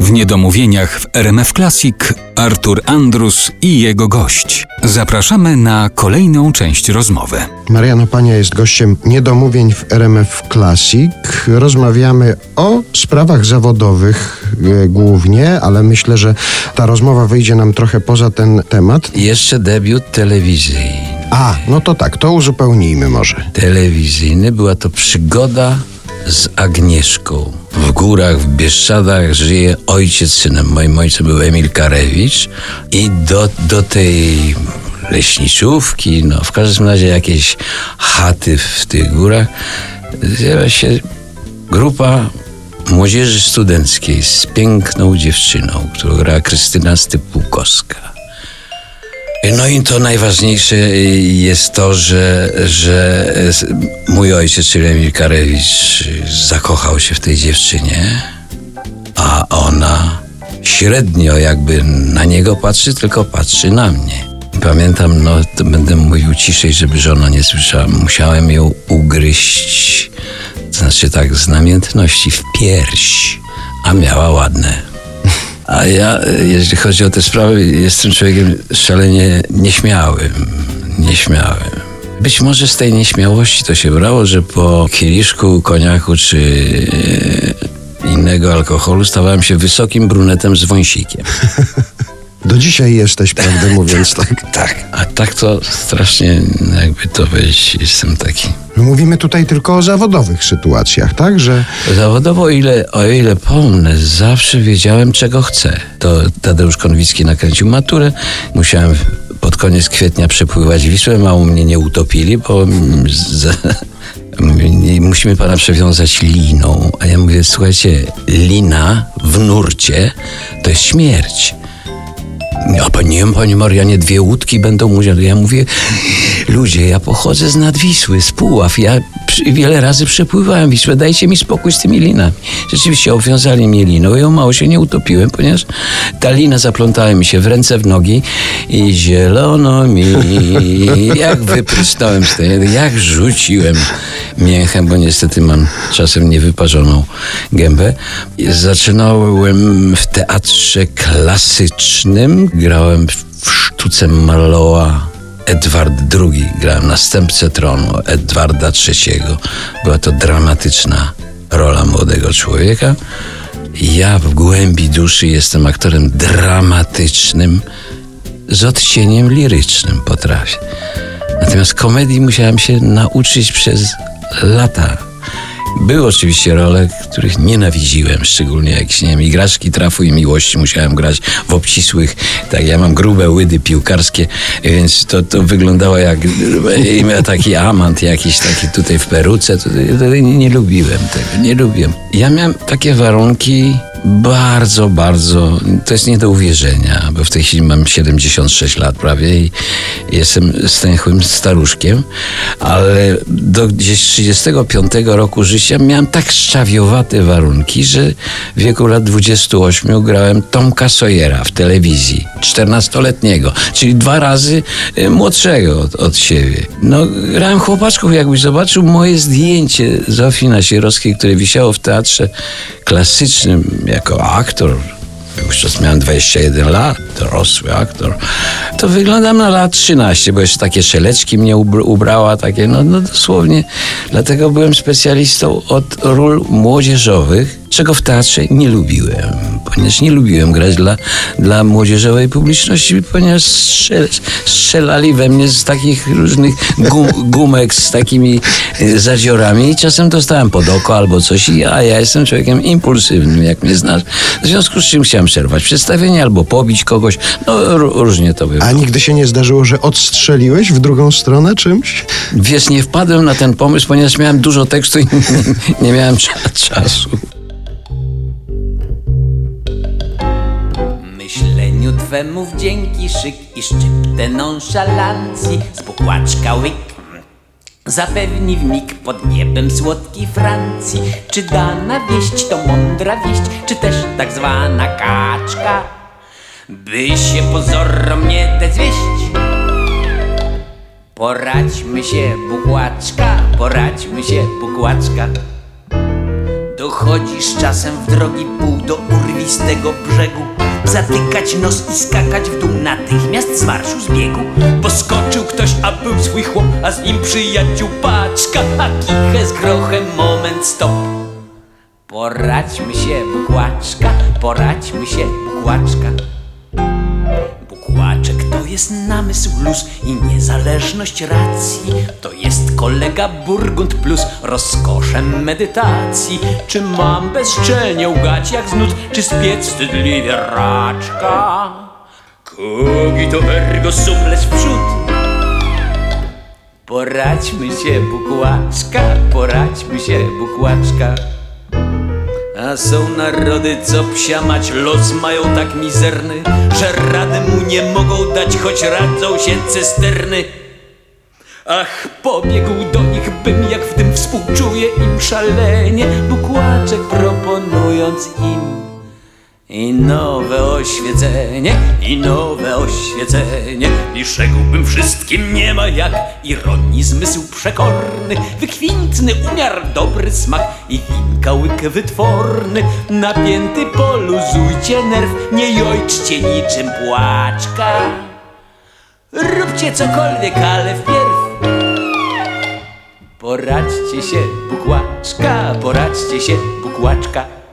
W niedomówieniach w RMF Classic Artur Andrus i jego gość. Zapraszamy na kolejną część rozmowy. Mariano Pania jest gościem niedomówień w RMF Classic. Rozmawiamy o sprawach zawodowych e, głównie, ale myślę, że ta rozmowa wyjdzie nam trochę poza ten temat. Jeszcze debiut telewizyjny. A, no to tak, to uzupełnijmy może. Telewizyjny była to przygoda z Agnieszką. W górach, w Bieszczadach żyje ojciec synem. Moim ojcem był Emil Karewicz i do, do tej leśniczówki, no w każdym razie jakieś chaty w tych górach, zjawia się grupa młodzieży studenckiej z piękną dziewczyną, którą grała Krystyna Stypułkowska. No i to najważniejsze jest to, że, że mój ojciec, czyli Emil Karewicz, zakochał się w tej dziewczynie, a ona średnio jakby na niego patrzy, tylko patrzy na mnie. Pamiętam, no to będę mówił ciszej, żeby żona nie słyszała. Musiałem ją ugryźć, to znaczy tak z namiętności w pierś, a miała ładne a ja, jeśli chodzi o te sprawy, jestem człowiekiem szalenie nieśmiałym. Nieśmiałym. Być może z tej nieśmiałości to się brało, że po kieliszku koniaku czy innego alkoholu stawałem się wysokim brunetem z wąsikiem. Do dzisiaj jesteś, prawdę mówiąc, tak? tak. A tak to strasznie, jakby to powiedzieć, jestem taki. Mówimy tutaj tylko o zawodowych sytuacjach, tak? Że... Zawodowo, o ile, o ile pomnę, zawsze wiedziałem, czego chcę. To Tadeusz Konwicki nakręcił maturę. Musiałem pod koniec kwietnia przepływać Wisłę. Mało mnie nie utopili, bo z, musimy pana przewiązać liną. A ja mówię, słuchajcie, lina w nurcie to jest śmierć. A pani, pani Marianie, dwie łódki będą mówić. Ja mówię, ludzie, ja pochodzę z Nadwisły, z Puław. Ja wiele razy przepływałem Wisłę, dajcie mi spokój z tymi linami. Rzeczywiście obwiązali mnie liną o mało się nie utopiłem, ponieważ ta lina zaplątała mi się w ręce, w nogi i zielono mi, jak wyprystałem z tej, jak rzuciłem mięchem, bo niestety mam czasem niewyparzoną gębę. Zaczynałem w teatrze klasycznym, grałem w sztuce Marlowa Edward II, grałem następcę tronu Edwarda III. Była to dramatyczna rola młodego człowieka. Ja w głębi duszy jestem aktorem dramatycznym z odcieniem lirycznym potrafię. Natomiast komedii musiałem się nauczyć przez lata. Były oczywiście role, których nienawidziłem, szczególnie jakieś, nie wiem, igraszki trafu i miłości musiałem grać w obcisłych, tak, ja mam grube łydy piłkarskie, więc to, to wyglądało jak taki amant jakiś taki tutaj w peruce, to, to nie, nie lubiłem tego, nie lubiłem. Ja miałem takie warunki, bardzo, bardzo, to jest nie do uwierzenia, bo w tej chwili mam 76 lat prawie i jestem stęchłym staruszkiem, ale do gdzieś 35 roku życia miałem tak szczawiowate warunki, że w wieku lat 28 grałem Tomka Sawyera w telewizji, 14-letniego, czyli dwa razy y, młodszego od, od siebie. No, grałem chłopaczków, jakbyś zobaczył moje zdjęcie Zofii Nasierowskiej, które wisiało w teatrze klasycznym jako aktor, Wówczas miałem 21 lat, dorosły aktor. To wyglądam na lat 13, bo jeszcze takie szeleczki mnie ubrała, takie, no, no dosłownie. Dlatego byłem specjalistą od ról młodzieżowych czego w teatrze nie lubiłem, ponieważ nie lubiłem grać dla, dla młodzieżowej publiczności, ponieważ strzel, strzelali we mnie z takich różnych gum, gumek z takimi e, zadziorami i czasem dostałem pod oko albo coś, a ja jestem człowiekiem impulsywnym, jak mnie znasz. W związku z czym chciałem przerwać przedstawienie albo pobić kogoś, no różnie to było. A nigdy się nie zdarzyło, że odstrzeliłeś w drugą stronę czymś? Wiesz, nie wpadłem na ten pomysł, ponieważ miałem dużo tekstu i nie, miałem czasu. Myśleniu twemu wdzięki szyk i szczyptę nonszalancji Spukłaczka łyk Zapewni w mig pod niebem słodkiej Francji. Czy dana wieść to mądra wieść, czy też tak zwana kaczka? By się pozorom nie dać Poradźmy się, bukłaczka, poradźmy się, bukłaczka Dochodzisz czasem w drogi pół do urwi skalistego brzegu Zatykać nos i skakać w dół. Natychmiast z marszu z biegu Poskoczył ktoś, a był swój chłop A z nim przyjaciół paczka. A kiche z grochem, moment stop. Poradźmy się, bukłaczka Poradźmy się, bukłaczka jest namysł luz i niezależność racji. To jest kolega Burgund plus rozkoszem medytacji. Czy mam bezczelnie ugać jak z nut, czy spiec wstydliwie raczka? Cogito ergo sum lec przód. Poradźmy się, bukłaczka, poradźmy się, bukłaczka. A są narody, co psiamać los mają tak mizerny, że rady mu nie mogą dać, choć radzą się cysterny. Ach, pobiegł do nich bym, jak w tym współczuję im szalenie, bukłaczek proponując im i nowe oświecenie, i nowe oświecenie. I rzekłbym wszystkim nie ma jak ironii zmysł przekorny, wykwintny umiar, dobry smak i winka łyk wytworny. Napięty poluzujcie nerw, nie jojczcie niczym płaczka. Róbcie cokolwiek, ale wpierw Poradźcie się, bukłaczka, poradźcie się, bukłaczka.